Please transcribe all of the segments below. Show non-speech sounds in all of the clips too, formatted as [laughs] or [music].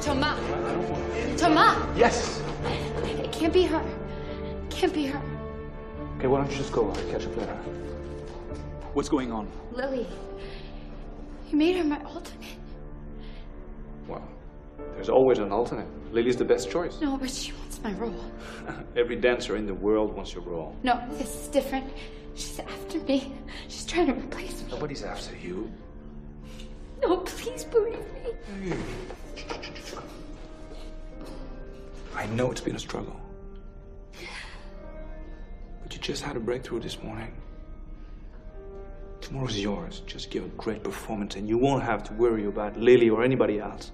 Thomas. Thomas. Yes. It can't be her. It can't be her. Okay, why don't you just go? I'll catch up later. What's going on? Lily. You made her my alternate. Well, there's always an alternate. Lily's the best choice. No, but she wants my role. [laughs] Every dancer in the world wants your role. No, this is different. She's after me. She's trying to replace me. Nobody's after you. No, please believe me. I know it's been a struggle. But you just had a breakthrough this morning. Tomorrow's yours. Just give a great performance and you won't have to worry about Lily or anybody else.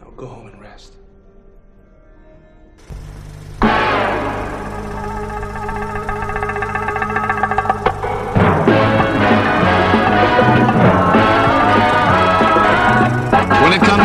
Now go home and rest.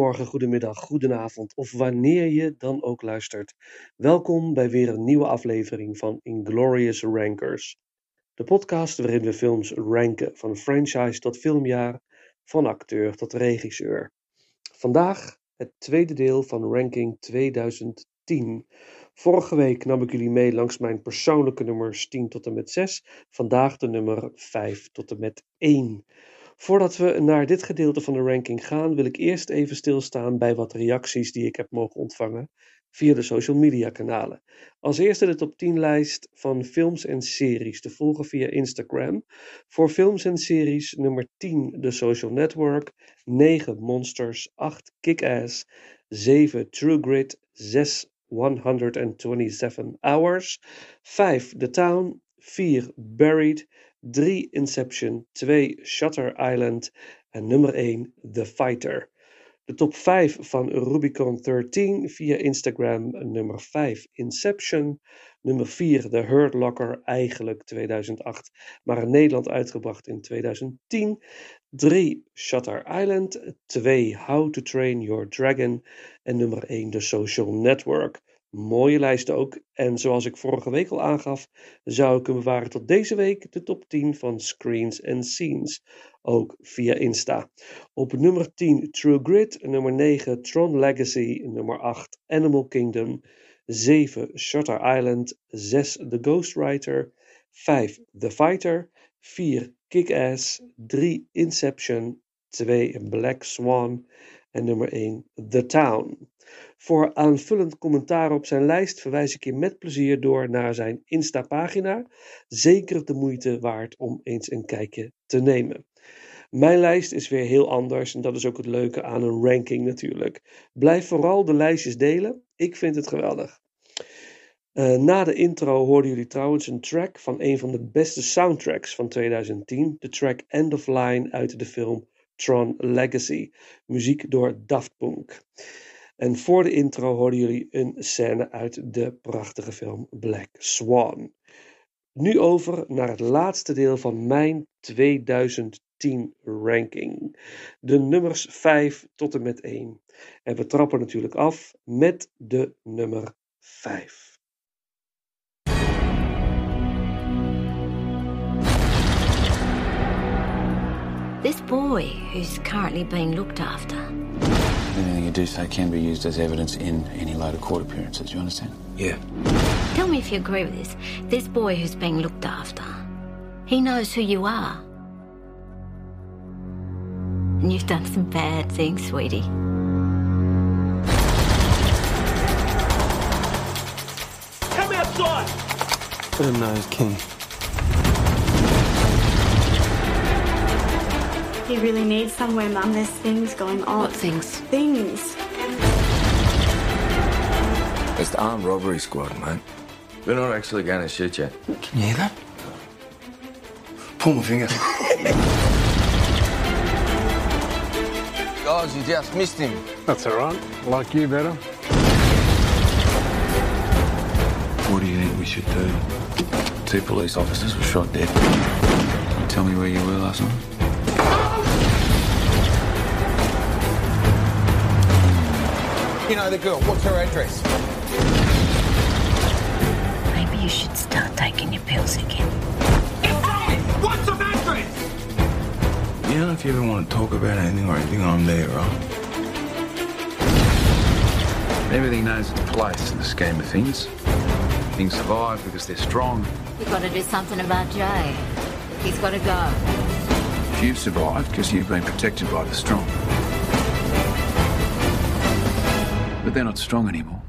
Goedemorgen, goedemiddag, goedenavond of wanneer je dan ook luistert. Welkom bij weer een nieuwe aflevering van Inglorious Rankers. De podcast waarin we films ranken van franchise tot filmjaar, van acteur tot regisseur. Vandaag het tweede deel van ranking 2010. Vorige week nam ik jullie mee langs mijn persoonlijke nummers 10 tot en met 6. Vandaag de nummer 5 tot en met 1. Voordat we naar dit gedeelte van de ranking gaan, wil ik eerst even stilstaan bij wat reacties die ik heb mogen ontvangen via de social media kanalen. Als eerste de top 10 lijst van films en series te volgen via Instagram. Voor films en series nummer 10 The Social Network, 9 Monsters, 8 Kick-Ass, 7 True Grit, 6 127 Hours, 5 The Town, 4 Buried, 3 Inception, 2 Shutter Island en nummer 1 The Fighter. De top 5 van Rubicon 13 via Instagram. Nummer 5 Inception. Nummer 4 The Hurt Locker, eigenlijk 2008, maar in Nederland uitgebracht in 2010. 3 Shutter Island. 2 How to Train Your Dragon. En nummer 1 The Social Network. Mooie lijst ook. En zoals ik vorige week al aangaf, zou ik hem bewaren tot deze week de top 10 van Screens and Scenes. Ook via Insta. Op nummer 10 True Grit, nummer 9 Tron Legacy, nummer 8 Animal Kingdom, 7 Shutter Island, 6 The Ghostwriter, 5 The Fighter, 4 Kick-Ass, 3 Inception, 2 Black Swan en nummer 1 The Town. Voor aanvullend commentaar op zijn lijst verwijs ik je met plezier door naar zijn Insta-pagina. Zeker de moeite waard om eens een kijkje te nemen. Mijn lijst is weer heel anders en dat is ook het leuke aan een ranking natuurlijk. Blijf vooral de lijstjes delen. Ik vind het geweldig. Uh, na de intro hoorden jullie trouwens een track van een van de beste soundtracks van 2010. De track End of Line uit de film Tron Legacy. Muziek door Daft Punk. En voor de intro hoorden jullie een scène uit de prachtige film Black Swan. Nu over naar het laatste deel van mijn 2010 ranking. De nummers 5 tot en met 1. En we trappen natuurlijk af met de nummer 5. This boy who's currently being looked after. Anything you do say can be used as evidence in any later court appearances. You understand? Yeah. Tell me if you agree with this. This boy who's being looked after, he knows who you are. And you've done some bad things, sweetie. Come outside! Let him know he's king. He really needs somewhere, Mum. There's things going on. What things? Things. It's the armed robbery squad, mate. We're not actually going to shoot you. Can you hear that? Pull my finger. [laughs] Guys, you just missed him. That's all right. Like you better. What do you think we should do? Two police officers were shot dead. Tell me where you were last night. You know the girl. What's her address? Maybe you should start taking your pills again. What's the address? You know, if you ever want to talk about anything or anything, I'm there, right? Everything knows its place in the scheme of things. Things survive because they're strong. You've got to do something about Jay. He's got to go. You've survived because you've been protected by the strong. But they're not strong anymore.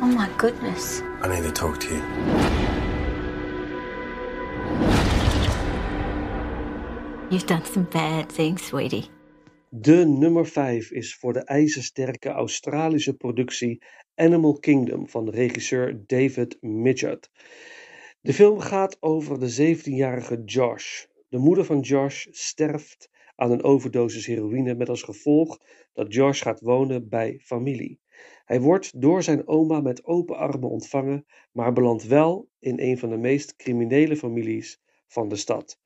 Oh my goodness. I need to talk to you. You've done some bad things, sweetie. De nummer 5 is voor de ijzersterke Australische productie Animal Kingdom van regisseur David Midgett. De film gaat over de 17-jarige Josh. De moeder van Josh sterft aan een overdosis heroïne met als gevolg dat Josh gaat wonen bij familie. Hij wordt door zijn oma met open armen ontvangen, maar belandt wel in een van de meest criminele families van de stad.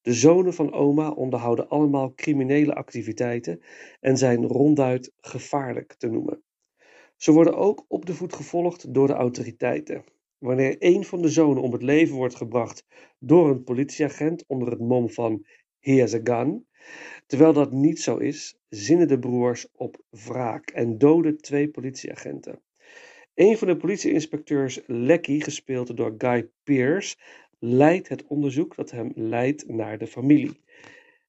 De zonen van oma onderhouden allemaal criminele activiteiten en zijn ronduit gevaarlijk te noemen. Ze worden ook op de voet gevolgd door de autoriteiten. Wanneer een van de zonen om het leven wordt gebracht door een politieagent onder het mom van Here's a gun, terwijl dat niet zo is, zinnen de broers op wraak en doden twee politieagenten. Een van de politieinspecteurs, Lecky, gespeeld door Guy Pearce, leidt het onderzoek dat hem leidt naar de familie.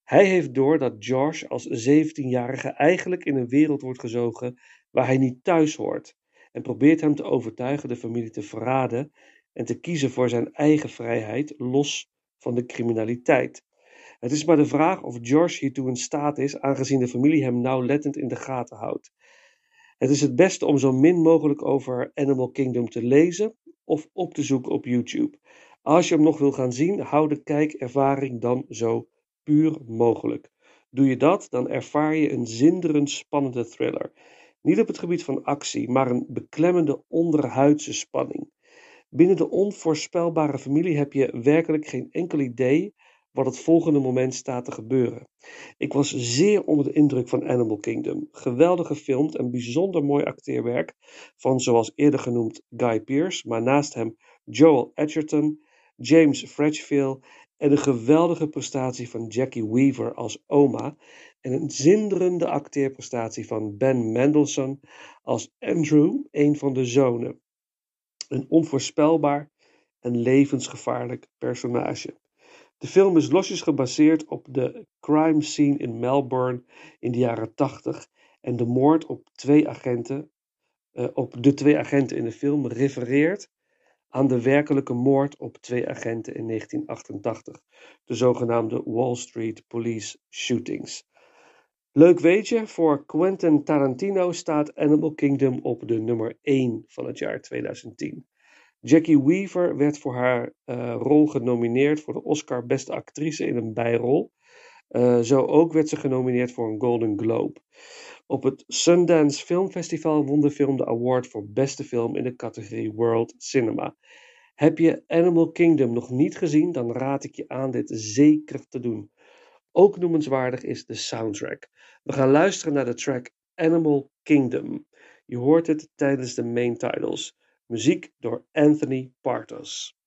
Hij heeft door dat Josh als 17-jarige eigenlijk in een wereld wordt gezogen waar hij niet thuis hoort en probeert hem te overtuigen de familie te verraden en te kiezen voor zijn eigen vrijheid los van de criminaliteit. Het is maar de vraag of Josh hiertoe in staat is, aangezien de familie hem nauwlettend in de gaten houdt. Het is het beste om zo min mogelijk over Animal Kingdom te lezen of op te zoeken op YouTube. Als je hem nog wil gaan zien, hou de kijkervaring dan zo puur mogelijk. Doe je dat, dan ervaar je een zinderend spannende thriller. Niet op het gebied van actie, maar een beklemmende onderhuidse spanning. Binnen de onvoorspelbare familie heb je werkelijk geen enkel idee wat het volgende moment staat te gebeuren. Ik was zeer onder de indruk van Animal Kingdom. Geweldig gefilmd en bijzonder mooi acteerwerk van, zoals eerder genoemd, Guy Pearce, maar naast hem Joel Edgerton, James Frecheville en een geweldige prestatie van Jackie Weaver als oma en een zinderende acteerprestatie van Ben Mendelsohn als Andrew, een van de zonen. Een onvoorspelbaar en levensgevaarlijk personage. De film is losjes gebaseerd op de crime scene in Melbourne in de jaren 80 en de moord op twee agenten, uh, op de twee agenten in de film refereert aan de werkelijke moord op twee agenten in 1988, de zogenaamde Wall Street Police shootings. Leuk weetje, voor Quentin Tarantino staat Animal Kingdom op de nummer 1 van het jaar 2010. Jackie Weaver werd voor haar uh, rol genomineerd voor de Oscar Beste Actrice in een bijrol. Uh, zo ook werd ze genomineerd voor een Golden Globe. Op het Sundance Film Festival won de film de award voor beste film in de categorie World Cinema. Heb je Animal Kingdom nog niet gezien, dan raad ik je aan dit zeker te doen. Ook noemenswaardig is de soundtrack. We gaan luisteren naar de track Animal Kingdom. Je hoort het tijdens de main titles. Muziek door Anthony Partos.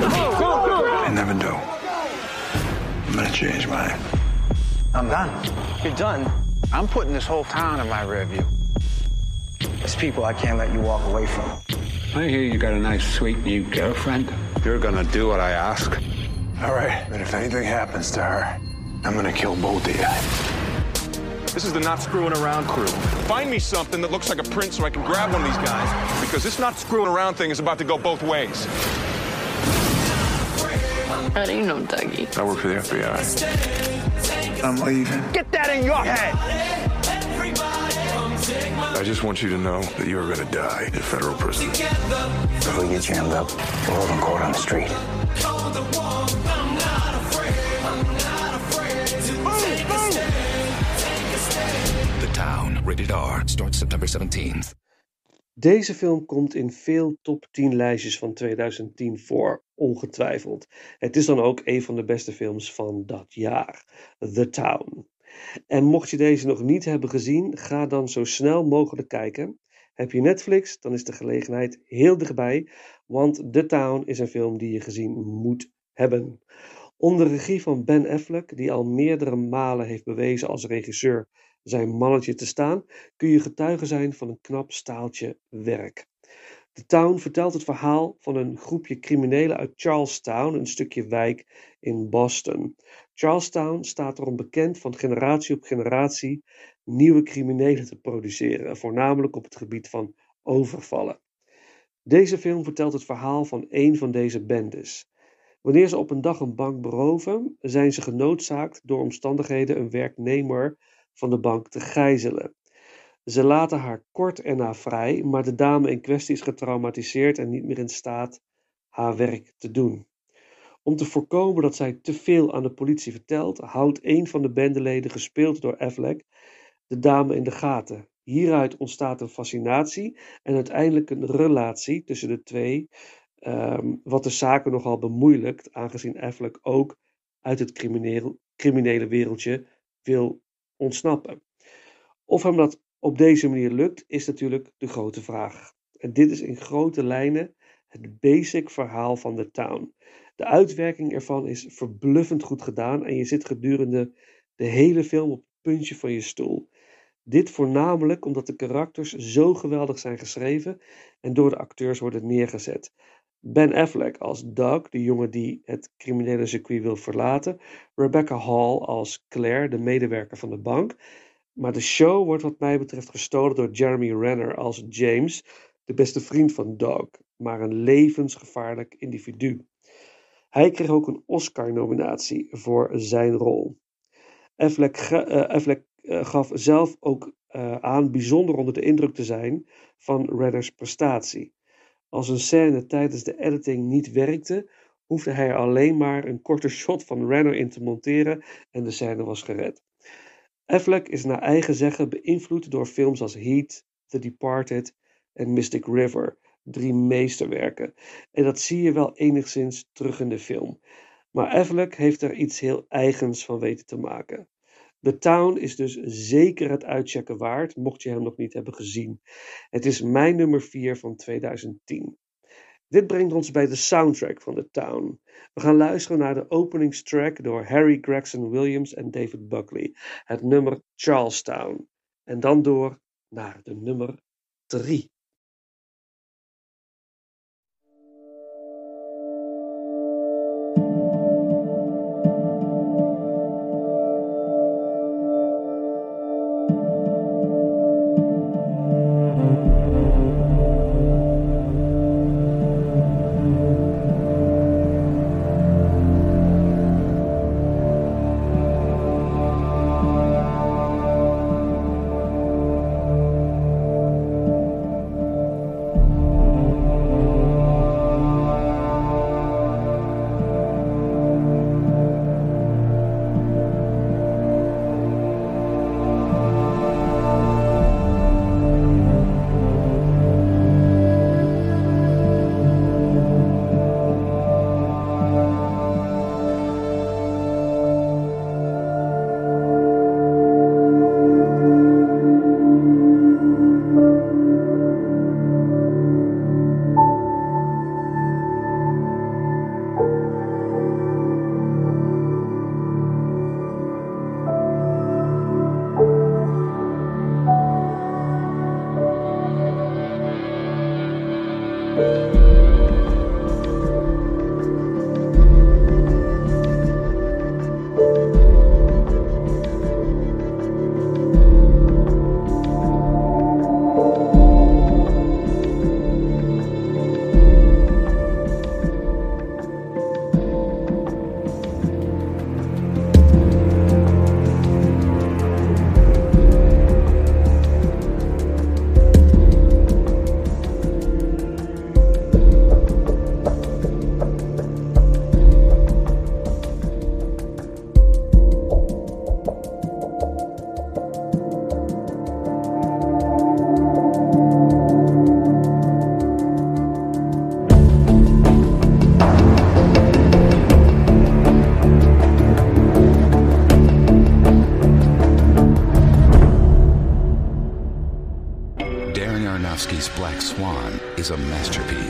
Lives. They never do. I'm gonna change mine. I'm done. You're done? I'm putting this whole town in my rear view. There's people I can't let you walk away from. I hear you got a nice, sweet new girlfriend. You're gonna do what I ask. All right, but if anything happens to her, I'm gonna kill both of you. This is the not screwing around crew. Find me something that looks like a print so I can grab one of these guys. Because this not screwing around thing is about to go both ways. How do you know Dougie? I work for the FBI. I'm leaving. Get that in your head! I just want you to know that you are gonna die in federal prison. If we get jammed up, we're holding court on the street. Starts September 17th. Deze film komt in veel top 10 lijstjes van 2010 voor, ongetwijfeld. Het is dan ook een van de beste films van dat jaar, The Town. En mocht je deze nog niet hebben gezien, ga dan zo snel mogelijk kijken. Heb je Netflix, dan is de gelegenheid heel dichtbij, want The Town is een film die je gezien moet hebben. Onder regie van Ben Affleck, die al meerdere malen heeft bewezen als regisseur zijn mannetje te staan, kun je getuige zijn van een knap staaltje werk. The Town vertelt het verhaal van een groepje criminelen uit Charlestown, een stukje wijk in Boston. Charlestown staat erom bekend van generatie op generatie nieuwe criminelen te produceren, voornamelijk op het gebied van overvallen. Deze film vertelt het verhaal van één van deze bendes. Wanneer ze op een dag een bank beroven, zijn ze genoodzaakt door omstandigheden een werknemer van de bank te gijzelen. Ze laten haar kort erna vrij, maar de dame in kwestie is getraumatiseerd en niet meer in staat haar werk te doen. Om te voorkomen dat zij te veel aan de politie vertelt, houdt een van de bendeleden, gespeeld door Affleck, de dame in de gaten. Hieruit ontstaat een fascinatie en uiteindelijk een relatie tussen de twee, ehm, wat de zaken nogal bemoeilijkt, aangezien Affleck ook uit het crimineel, criminele wereldje wil ontsnappen. Of hem dat op deze manier lukt, is natuurlijk de grote vraag. En dit is in grote lijnen het basic verhaal van The Town. De uitwerking ervan is verbluffend goed gedaan en je zit gedurende de hele film op het puntje van je stoel. Dit voornamelijk omdat de karakters zo geweldig zijn geschreven en door de acteurs worden neergezet. Ben Affleck als Doug, de jongen die het criminele circuit wil verlaten. Rebecca Hall als Claire, de medewerker van de bank. Maar de show wordt wat mij betreft gestolen door Jeremy Renner als James, de beste vriend van Doug, maar een levensgevaarlijk individu. Hij kreeg ook een Oscar-nominatie voor zijn rol. Affleck, Affleck uh, gaf zelf ook uh, aan bijzonder onder de indruk te zijn van Renners prestatie. Als een scène tijdens de editing niet werkte, hoefde hij alleen maar een korte shot van Renner in te monteren en de scène was gered. Affleck is naar eigen zeggen beïnvloed door films als Heat, The Departed en Mystic River, drie meesterwerken. En dat zie je wel enigszins terug in de film. Maar Affleck heeft er iets heel eigens van weten te maken. The Town is dus zeker het uitchecken waard, mocht je hem nog niet hebben gezien. Het is mijn nummer 4 van 2010. Dit brengt ons bij de soundtrack van The Town. We gaan luisteren naar de openingstrack door Harry Gregson Williams en David Buckley, het nummer Charlestown. En dan door naar de nummer 3.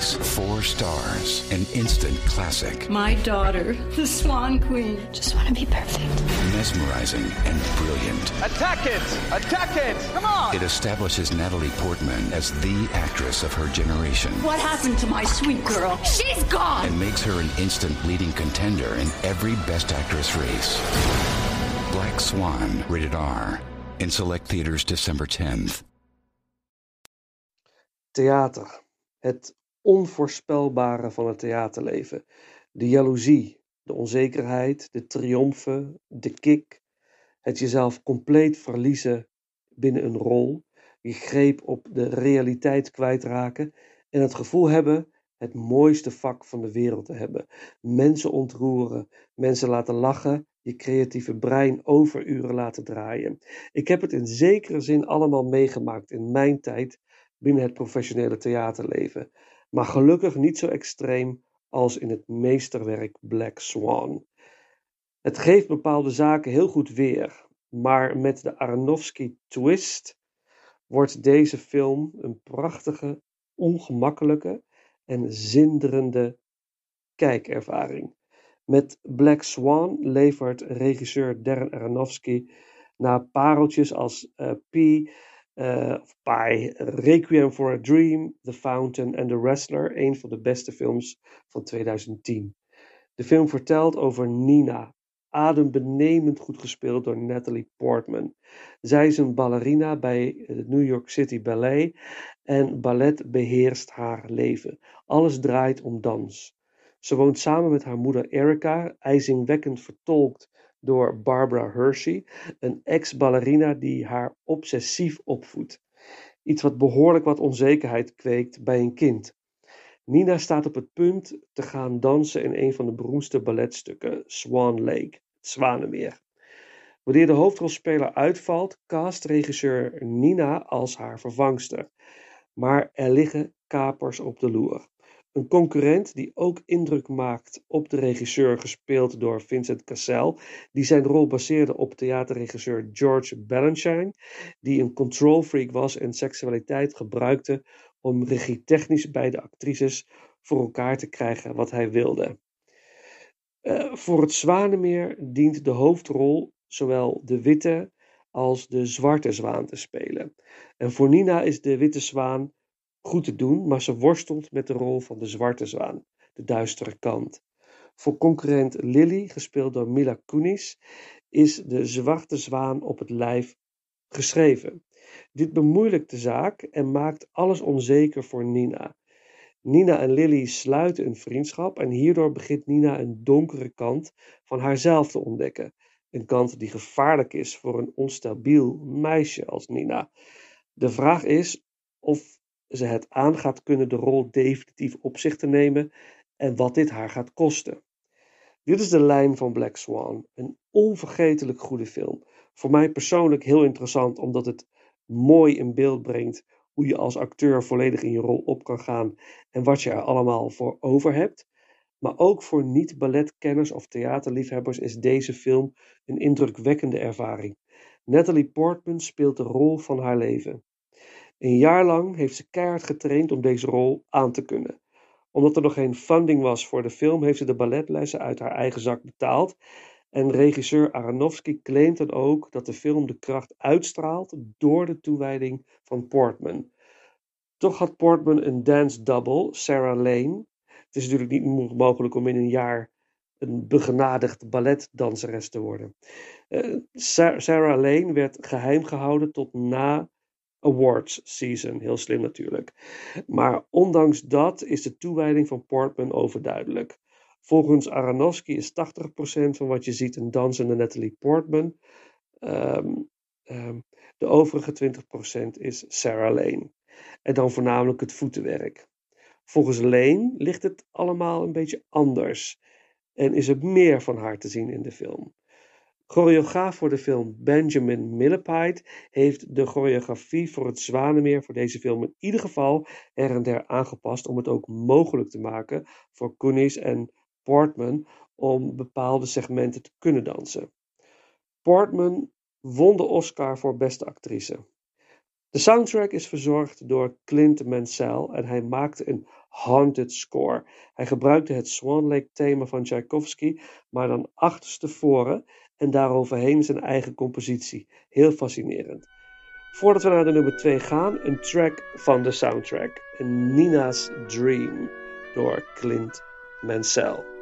Stars, an instant classic. My daughter, the Swan Queen. Just want to be perfect. Mesmerizing and brilliant. Attack it! Attack it! Come on! It establishes Natalie Portman as the actress of her generation. What happened to my sweet girl? She's gone! And makes her an instant leading contender in every Best Actress race. Black Swan, rated R. In select theaters December 10th. Theater. Het onvoorspelbare van het theaterleven. De jaloezie, de onzekerheid, de triomfen, de kick. Het jezelf compleet verliezen binnen een rol. Je greep op de realiteit kwijtraken. En het gevoel hebben het mooiste vak van de wereld te hebben. Mensen ontroeren, mensen laten lachen, je creatieve brein overuren laten draaien. Ik heb het in zekere zin allemaal meegemaakt in mijn tijd binnen het professionele theaterleven, maar gelukkig niet zo extreem als in het meesterwerk Black Swan. Het geeft bepaalde zaken heel goed weer, maar met de Aronofsky twist wordt deze film een prachtige, ongemakkelijke en zinderende kijkervaring. Met Black Swan levert regisseur Darren Aronofsky na pareltjes als uh, P, uh, Pie, Requiem for a Dream, The Fountain en The Wrestler een van de beste films van 2010. De film vertelt over Nina, adembenemend goed gespeeld door Natalie Portman. Zij is een ballerina bij het New York City Ballet en ballet beheerst haar leven. Alles draait om dans. Ze woont samen met haar moeder Erica, ijzingwekkend vertolkt door Barbara Hershey, een ex-ballerina die haar obsessief opvoedt. Iets wat behoorlijk wat onzekerheid kweekt bij een kind. Nina staat op het punt te gaan dansen in een van de beroemdste balletstukken, Swan Lake, het Zwanenmeer. Wanneer de hoofdrolspeler uitvalt, cast regisseur Nina als haar vervangster. Maar er liggen kapers op de loer. Een concurrent die ook indruk maakt op de regisseur, gespeeld door Vincent Cassel, die zijn rol baseerde op theaterregisseur George Balanchine, die een control freak was en seksualiteit gebruikte om regietechnisch bij de actrices voor elkaar te krijgen wat hij wilde. Uh, voor het Zwanemeer dient de hoofdrol zowel de witte als de zwarte zwaan te spelen. En voor Nina is de witte zwaan goed te doen, maar ze worstelt met de rol van de zwarte zwaan, de duistere kant. Voor concurrent Lily, gespeeld door Mila Kunis, is de zwarte zwaan op het lijf geschreven. Dit bemoeilijkt de zaak en maakt alles onzeker voor Nina. Nina en Lily sluiten een vriendschap en hierdoor begint Nina een donkere kant van haarzelf te ontdekken. Een kant die gevaarlijk is voor een onstabiel meisje als Nina. De vraag is of ze het aan gaat kunnen de rol definitief op zich te nemen en wat dit haar gaat kosten. Dit is de lijn van Black Swan, een onvergetelijk goede film. Voor mij persoonlijk heel interessant omdat het mooi in beeld brengt hoe je als acteur volledig in je rol op kan gaan en wat je er allemaal voor over hebt. Maar ook voor niet-balletkenners of theaterliefhebbers is deze film een indrukwekkende ervaring. Natalie Portman speelt de rol van haar leven. Een jaar lang heeft ze keihard getraind om deze rol aan te kunnen. Omdat er nog geen funding was voor de film, heeft ze de balletlessen uit haar eigen zak betaald. En regisseur Aronofsky claimt dan ook dat de film de kracht uitstraalt door de toewijding van Portman. Toch had Portman een dance double, Sarah Lane. Het is natuurlijk niet mogelijk om in een jaar een begenadigd balletdanseres te worden. Uh, Sarah Lane werd geheim gehouden tot na awards season. Heel slim natuurlijk. Maar ondanks dat is de toewijding van Portman overduidelijk. Volgens Aronofsky is 80% van wat je ziet een dansende Natalie Portman. Um, um, de overige 20% is Sarah Lane. En dan voornamelijk het voetenwerk. Volgens Lane ligt het allemaal een beetje anders. En is er meer van haar te zien in de film. Choreograaf voor de film Benjamin Millepied heeft de choreografie voor het Zwanemeer voor deze film in ieder geval er en der aangepast om het ook mogelijk te maken voor Kunis en Portman om bepaalde segmenten te kunnen dansen. Portman won de Oscar voor beste actrice. De soundtrack is verzorgd door Clint Mansell en hij maakte een haunted score. Hij gebruikte het Swan Lake thema van Tchaikovsky, maar dan achterstevoren en daaroverheen zijn eigen compositie. Heel fascinerend. Voordat we naar de nummer 2 gaan, een track van de soundtrack. Nina's Dream door Clint Mansell.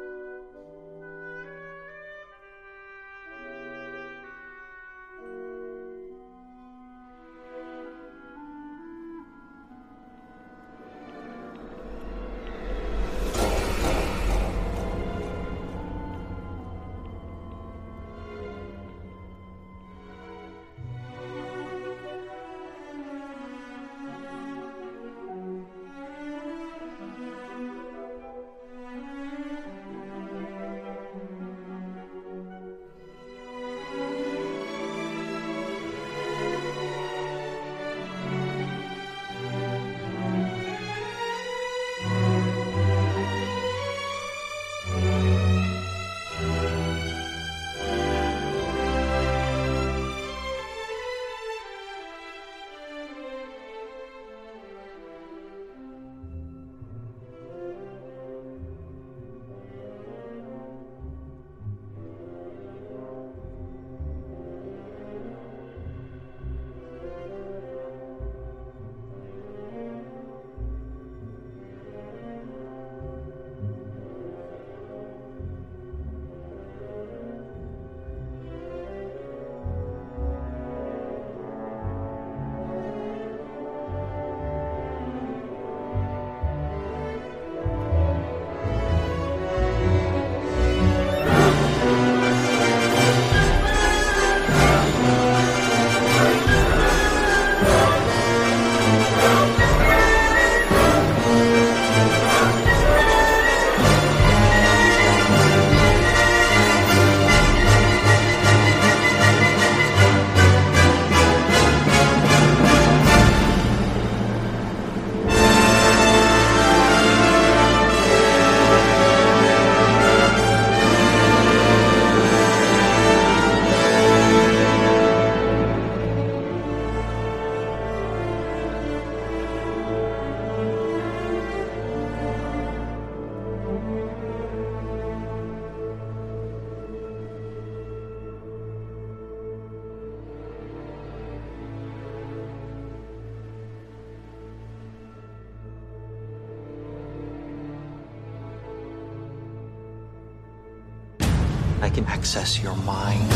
I can access your mind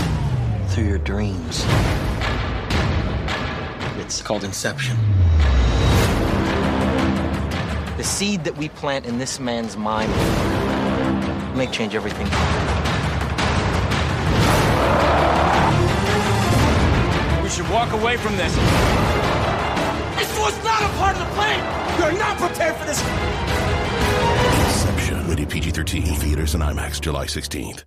through your dreams. It's called Inception. The seed that we plant in this man's mind may change everything. We should walk away from this. This was not a part of the plan! You're not prepared for this! Inception, rated PG 13, theaters and IMAX, July 16th.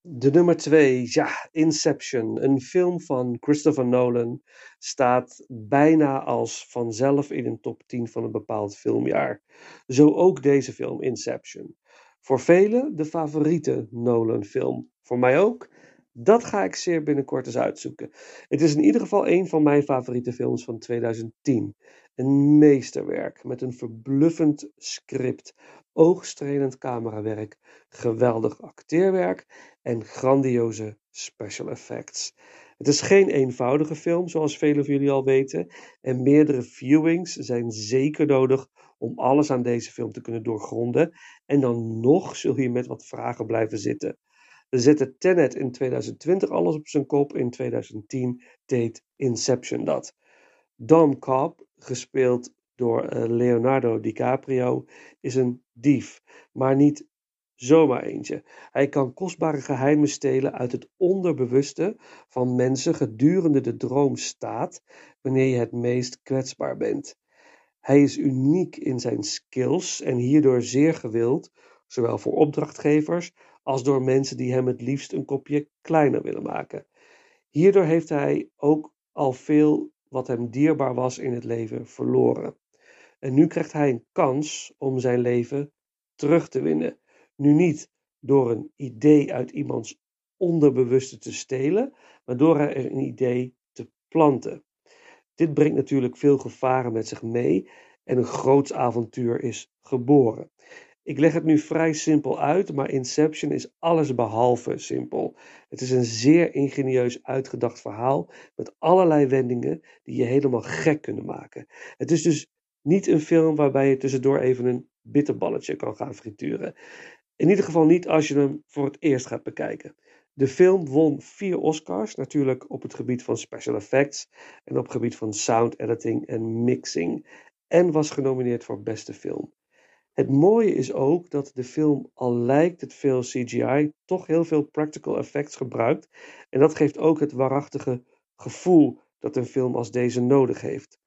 De nummer 2, ja, Inception. Een film van Christopher Nolan staat bijna als vanzelf in een top 10 van een bepaald filmjaar. Zo ook deze film, Inception. Voor velen de favoriete Nolan-film. Voor mij ook. Dat ga ik zeer binnenkort eens uitzoeken. Het is in ieder geval een van mijn favoriete films van 2010. Een meesterwerk met een verbluffend script, oogstrelend camerawerk, geweldig acteerwerk en grandioze special effects. Het is geen eenvoudige film, zoals velen van jullie al weten, en meerdere viewings zijn zeker nodig om alles aan deze film te kunnen doorgronden. En dan nog zul je met wat vragen blijven zitten. We zetten Tenet in 2020 alles op zijn kop, in 2010 deed Inception dat. Dom Cobb, gespeeld door eh, Leonardo DiCaprio, is een dief, maar niet zomaar eentje. Hij kan kostbare geheimen stelen uit het onderbewuste van mensen gedurende de droomstaat, wanneer je het meest kwetsbaar bent. Hij is uniek in zijn skills en hierdoor zeer gewild, zowel voor opdrachtgevers als door mensen die hem het liefst een kopje kleiner willen maken. Hierdoor heeft hij ook al veel wat hem dierbaar was in het leven verloren. En nu krijgt hij een kans om zijn leven terug te winnen. Nu niet door een idee uit iemands onderbewuste te stelen, maar door er een idee te planten. Dit brengt natuurlijk veel gevaren met zich mee en een groots avontuur is geboren. Ik leg het nu vrij simpel uit, maar Inception is alles behalve simpel. Het is een zeer ingenieus uitgedacht verhaal met allerlei wendingen die je helemaal gek kunnen maken. Het is dus niet een film waarbij je tussendoor even een bitterballetje kan gaan frituren. In ieder geval niet als je hem voor het eerst gaat bekijken. De film won vier Oscars, natuurlijk op het gebied van special effects en op het gebied van sound editing en mixing. En was genomineerd voor beste film. Het mooie is ook dat de film, al lijkt het veel CGI, toch heel veel practical effects gebruikt. En dat geeft ook het waarachtige gevoel dat een film als deze nodig heeft.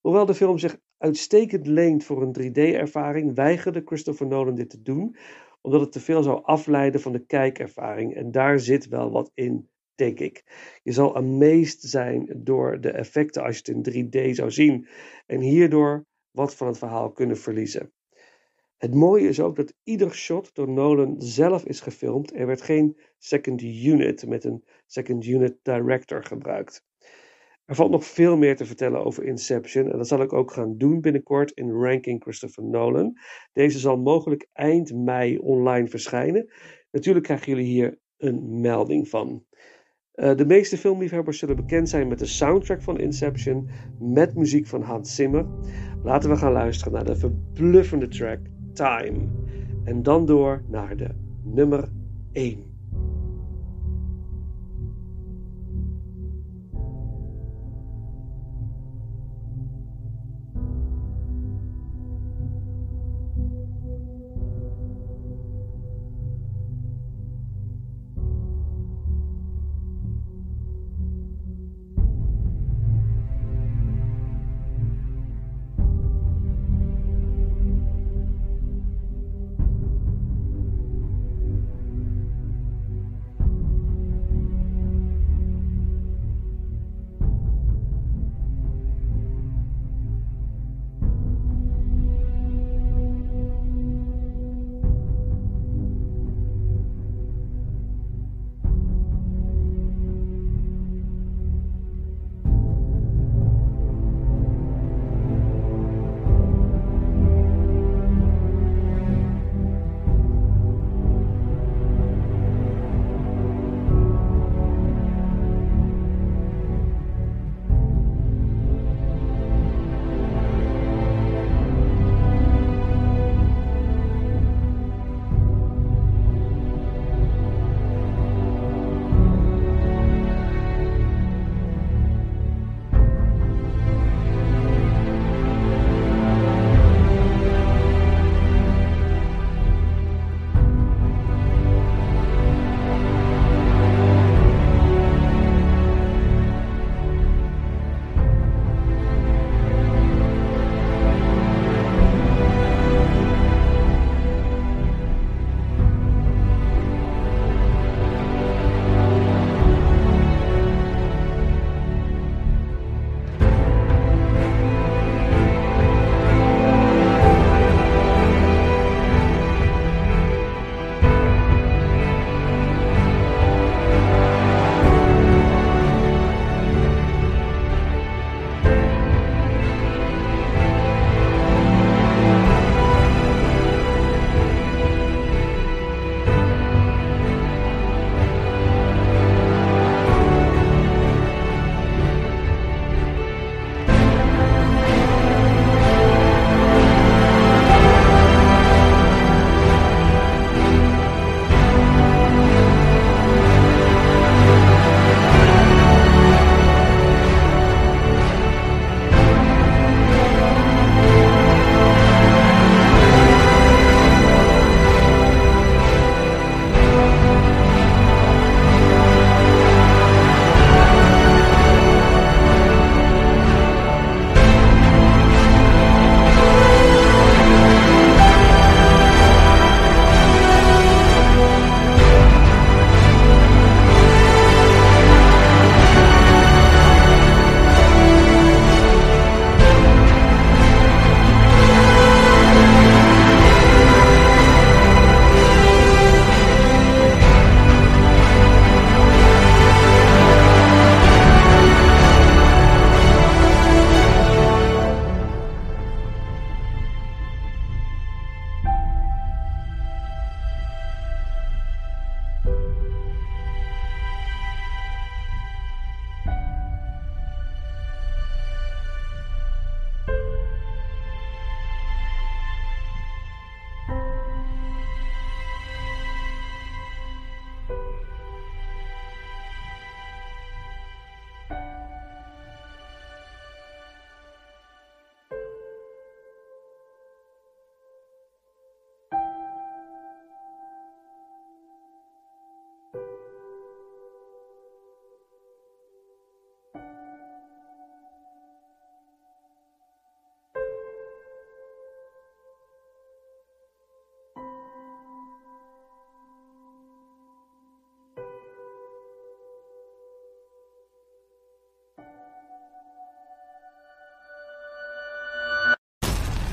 Hoewel de film zich uitstekend leent voor een 3D-ervaring, weigerde Christopher Nolan dit te doen, omdat het te veel zou afleiden van de kijkervaring. En daar zit wel wat in, denk ik. Je zal amazed zijn door de effecten als je het in 3D zou zien, en hierdoor wat van het verhaal kunnen verliezen. Het mooie is ook dat ieder shot door Nolan zelf is gefilmd. Er werd geen second unit met een second unit director gebruikt. Er valt nog veel meer te vertellen over Inception en dat zal ik ook gaan doen binnenkort in Ranking Christopher Nolan. Deze zal mogelijk eind mei online verschijnen. Natuurlijk krijgen jullie hier een melding van. Uh, de meeste filmliefhebbers zullen bekend zijn met de soundtrack van Inception met muziek van Hans Zimmer. Laten we gaan luisteren naar de verbluffende track Time. En dan door naar de nummer 1.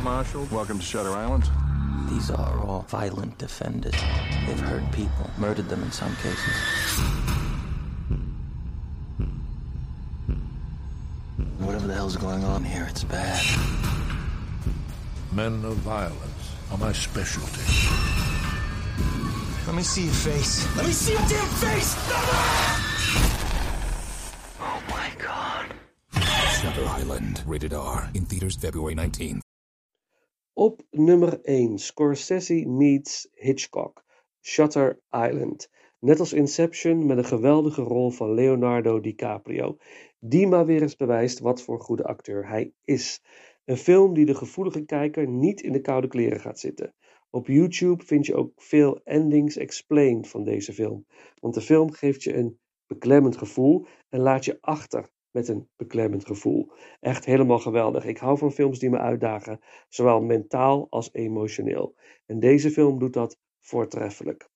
Marshall. Welcome to Shutter Island. These are all violent defenders. They've hurt people, murdered them in some cases. Whatever the hell's going on here, it's bad. Men of violence are my specialty. Let me see your face. Let me see your damn face! Oh my god. Shutter Island, rated R, in theaters February 19th. Nummer 1 Scorsese meets Hitchcock, Shutter Island. Net als Inception met een geweldige rol van Leonardo DiCaprio, die maar weer eens bewijst wat voor goede acteur hij is. Een film die de gevoelige kijker niet in de koude kleren gaat zitten. Op YouTube vind je ook veel endings explained van deze film, want de film geeft je een beklemmend gevoel en laat je achter met een beklemmend gevoel. Echt helemaal geweldig. Ik hou van films die me uitdagen, zowel mentaal als emotioneel. En deze film doet dat voortreffelijk.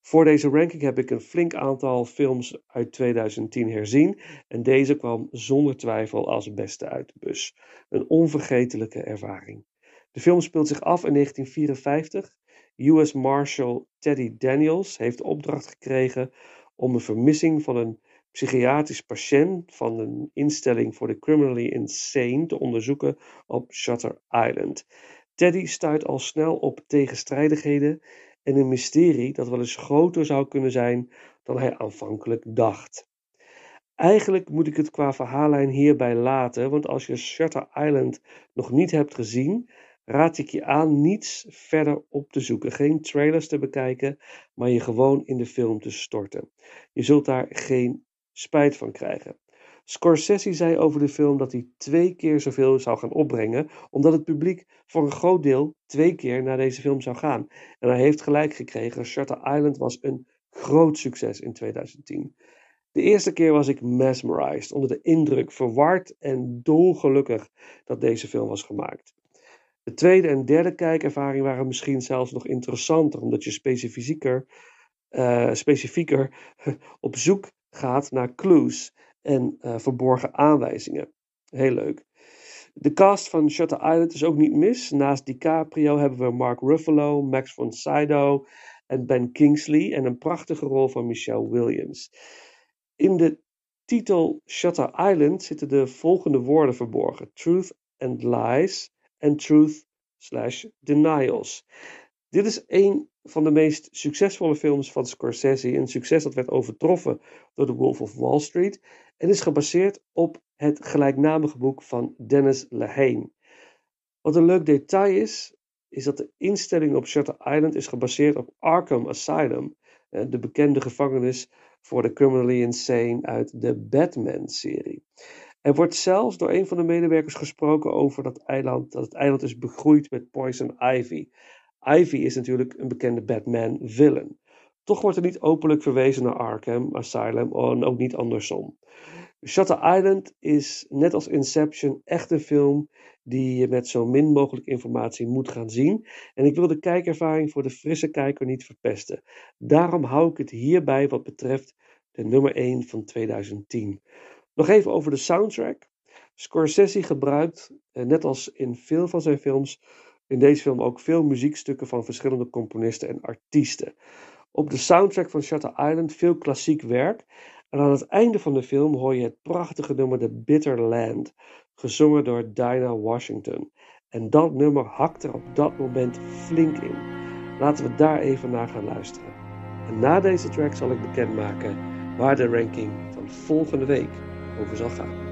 Voor deze ranking heb ik een flink aantal films uit 2010 herzien en deze kwam zonder twijfel als beste uit de bus. Een onvergetelijke ervaring. De film speelt zich af in 1954. US Marshal Teddy Daniels heeft opdracht gekregen om een vermissing van een psychiatrisch patiënt van een instelling voor de criminally insane te onderzoeken op Shutter Island. Teddy stuit al snel op tegenstrijdigheden en een mysterie dat wel eens groter zou kunnen zijn dan hij aanvankelijk dacht. Eigenlijk moet ik het qua verhaallijn hierbij laten, want als je Shutter Island nog niet hebt gezien, raad ik je aan niets verder op te zoeken. Geen trailers te bekijken, maar je gewoon in de film te storten. Je zult daar geen spijt van krijgen. Scorsese zei over de film dat hij twee keer zoveel zou gaan opbrengen, omdat het publiek voor een groot deel twee keer naar deze film zou gaan. En hij heeft gelijk gekregen. Shutter Island was een groot succes in 2010. De eerste keer was ik mesmerized, onder de indruk, verward en dolgelukkig dat deze film was gemaakt. De tweede en derde kijkervaring waren misschien zelfs nog interessanter, omdat je specifieker, uh, specifieker [laughs] op zoek gaat naar clues en uh, verborgen aanwijzingen. Heel leuk. De cast van Shutter Island is ook niet mis. Naast DiCaprio hebben we Mark Ruffalo, Max von Sydow en Ben Kingsley en een prachtige rol van Michelle Williams. In de titel Shutter Island zitten de volgende woorden verborgen: Truth and Lies en Truth slash Denials. Dit is een van de meest succesvolle films van Scorsese. Een succes dat werd overtroffen door The Wolf of Wall Street. En is gebaseerd op het gelijknamige boek van Dennis Lehane. Wat een leuk detail is, is dat de instelling op Shutter Island is gebaseerd op Arkham Asylum. Eh, de bekende gevangenis voor de criminally insane uit de Batman-serie. Er wordt zelfs door een van de medewerkers gesproken over dat eiland, dat het eiland is begroeid met poison ivy. Ivy is natuurlijk een bekende Batman-villain. Toch wordt er niet openlijk verwezen naar Arkham Asylum en ook niet andersom. Shutter Island is net als Inception echt een film die je met zo min mogelijk informatie moet gaan zien. En ik wil de kijkervaring voor de frisse kijker niet verpesten. Daarom hou ik het hierbij wat betreft de nummer 1 van 2010. Nog even over de soundtrack. Scorsese gebruikt, eh, net als in veel van zijn films, in deze film ook veel muziekstukken van verschillende componisten en artiesten. Op de soundtrack van Shutter Island veel klassiek werk. En aan het einde van de film hoor je het prachtige nummer The Bitter Land, gezongen door Dinah Washington. En dat nummer hakt er op dat moment flink in. Laten we daar even naar gaan luisteren. En na deze track zal ik bekendmaken waar de ranking van volgende week over zal gaan.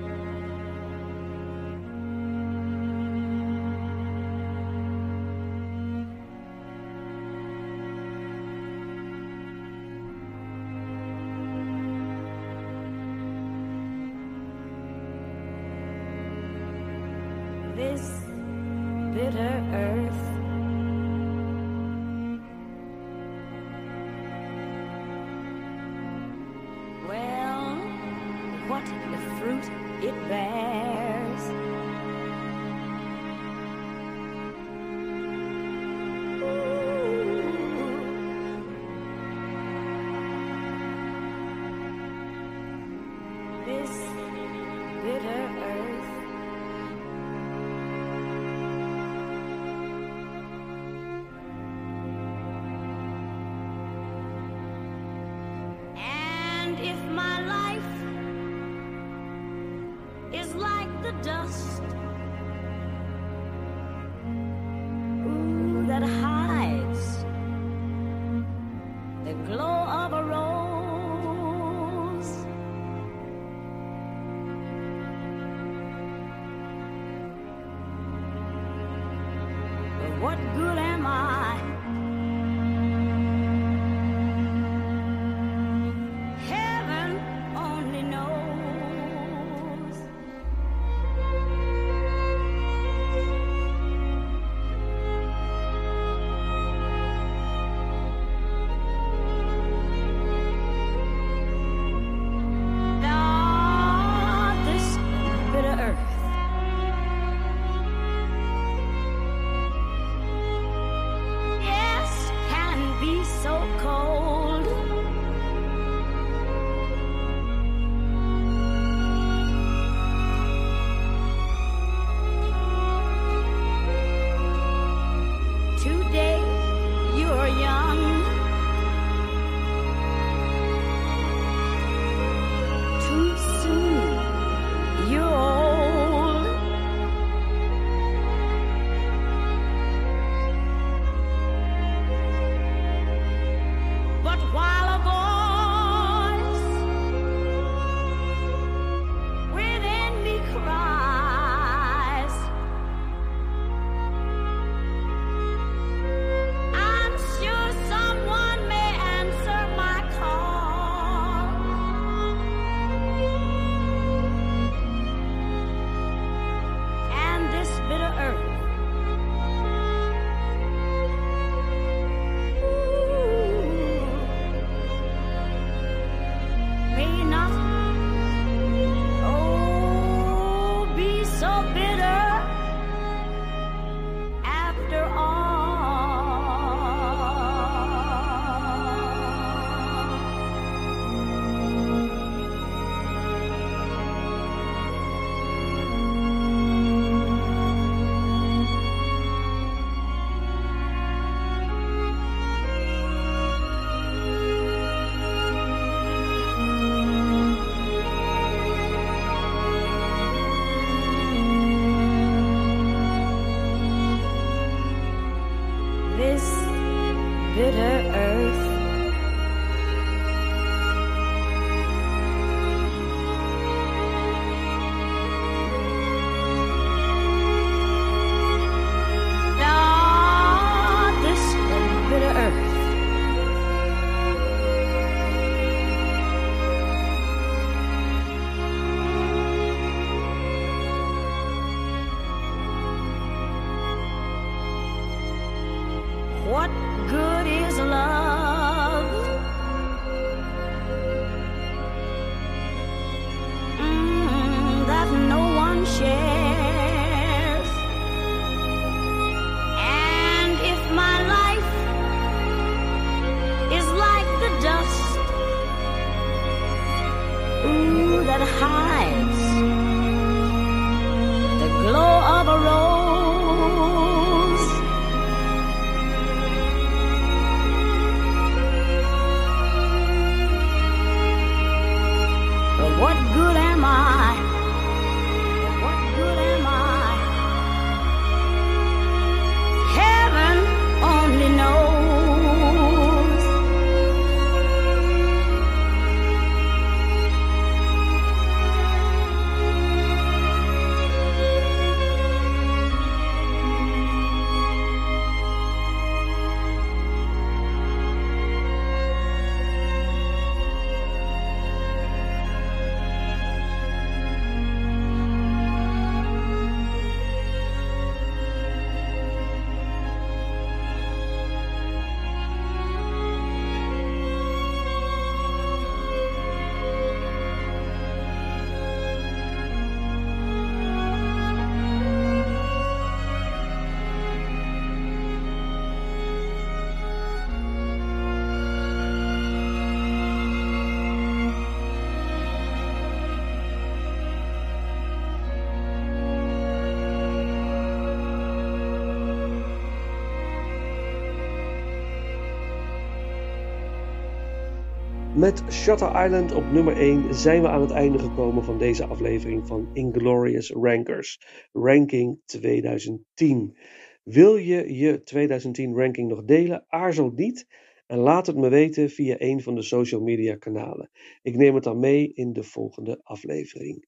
Met Shutter Island op nummer 1 zijn we aan het einde gekomen van deze aflevering van Inglorious Rankers, ranking 2010. Wil je je 2010 ranking nog delen? Aarzel niet en laat het me weten via een van de social media kanalen. Ik neem het dan mee in de volgende aflevering.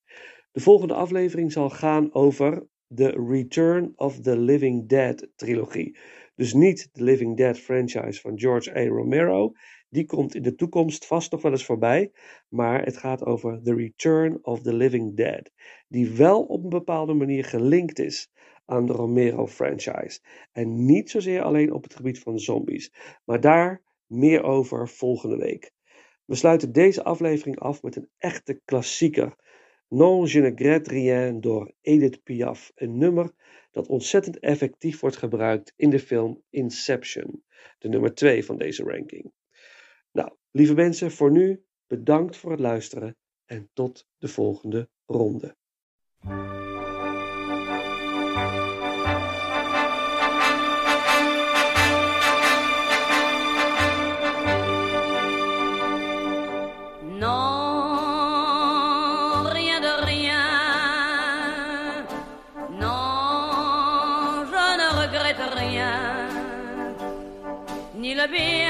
De volgende aflevering zal gaan over de Return of the Living Dead trilogie. Dus niet de Living Dead franchise van George A. Romero. Die komt in de toekomst vast nog wel eens voorbij. Maar het gaat over The Return of the Living Dead. Die wel op een bepaalde manier gelinkt is aan de Romero franchise. En niet zozeer alleen op het gebied van zombies. Maar daar meer over volgende week. We sluiten deze aflevering af met een echte klassieker. Non je ne regrette rien door Edith Piaf. Een nummer dat ontzettend effectief wordt gebruikt in de film Inception. De nummer 2 van deze ranking. Lieve mensen, voor nu bedankt voor het luisteren en tot de volgende ronde. Ni le bien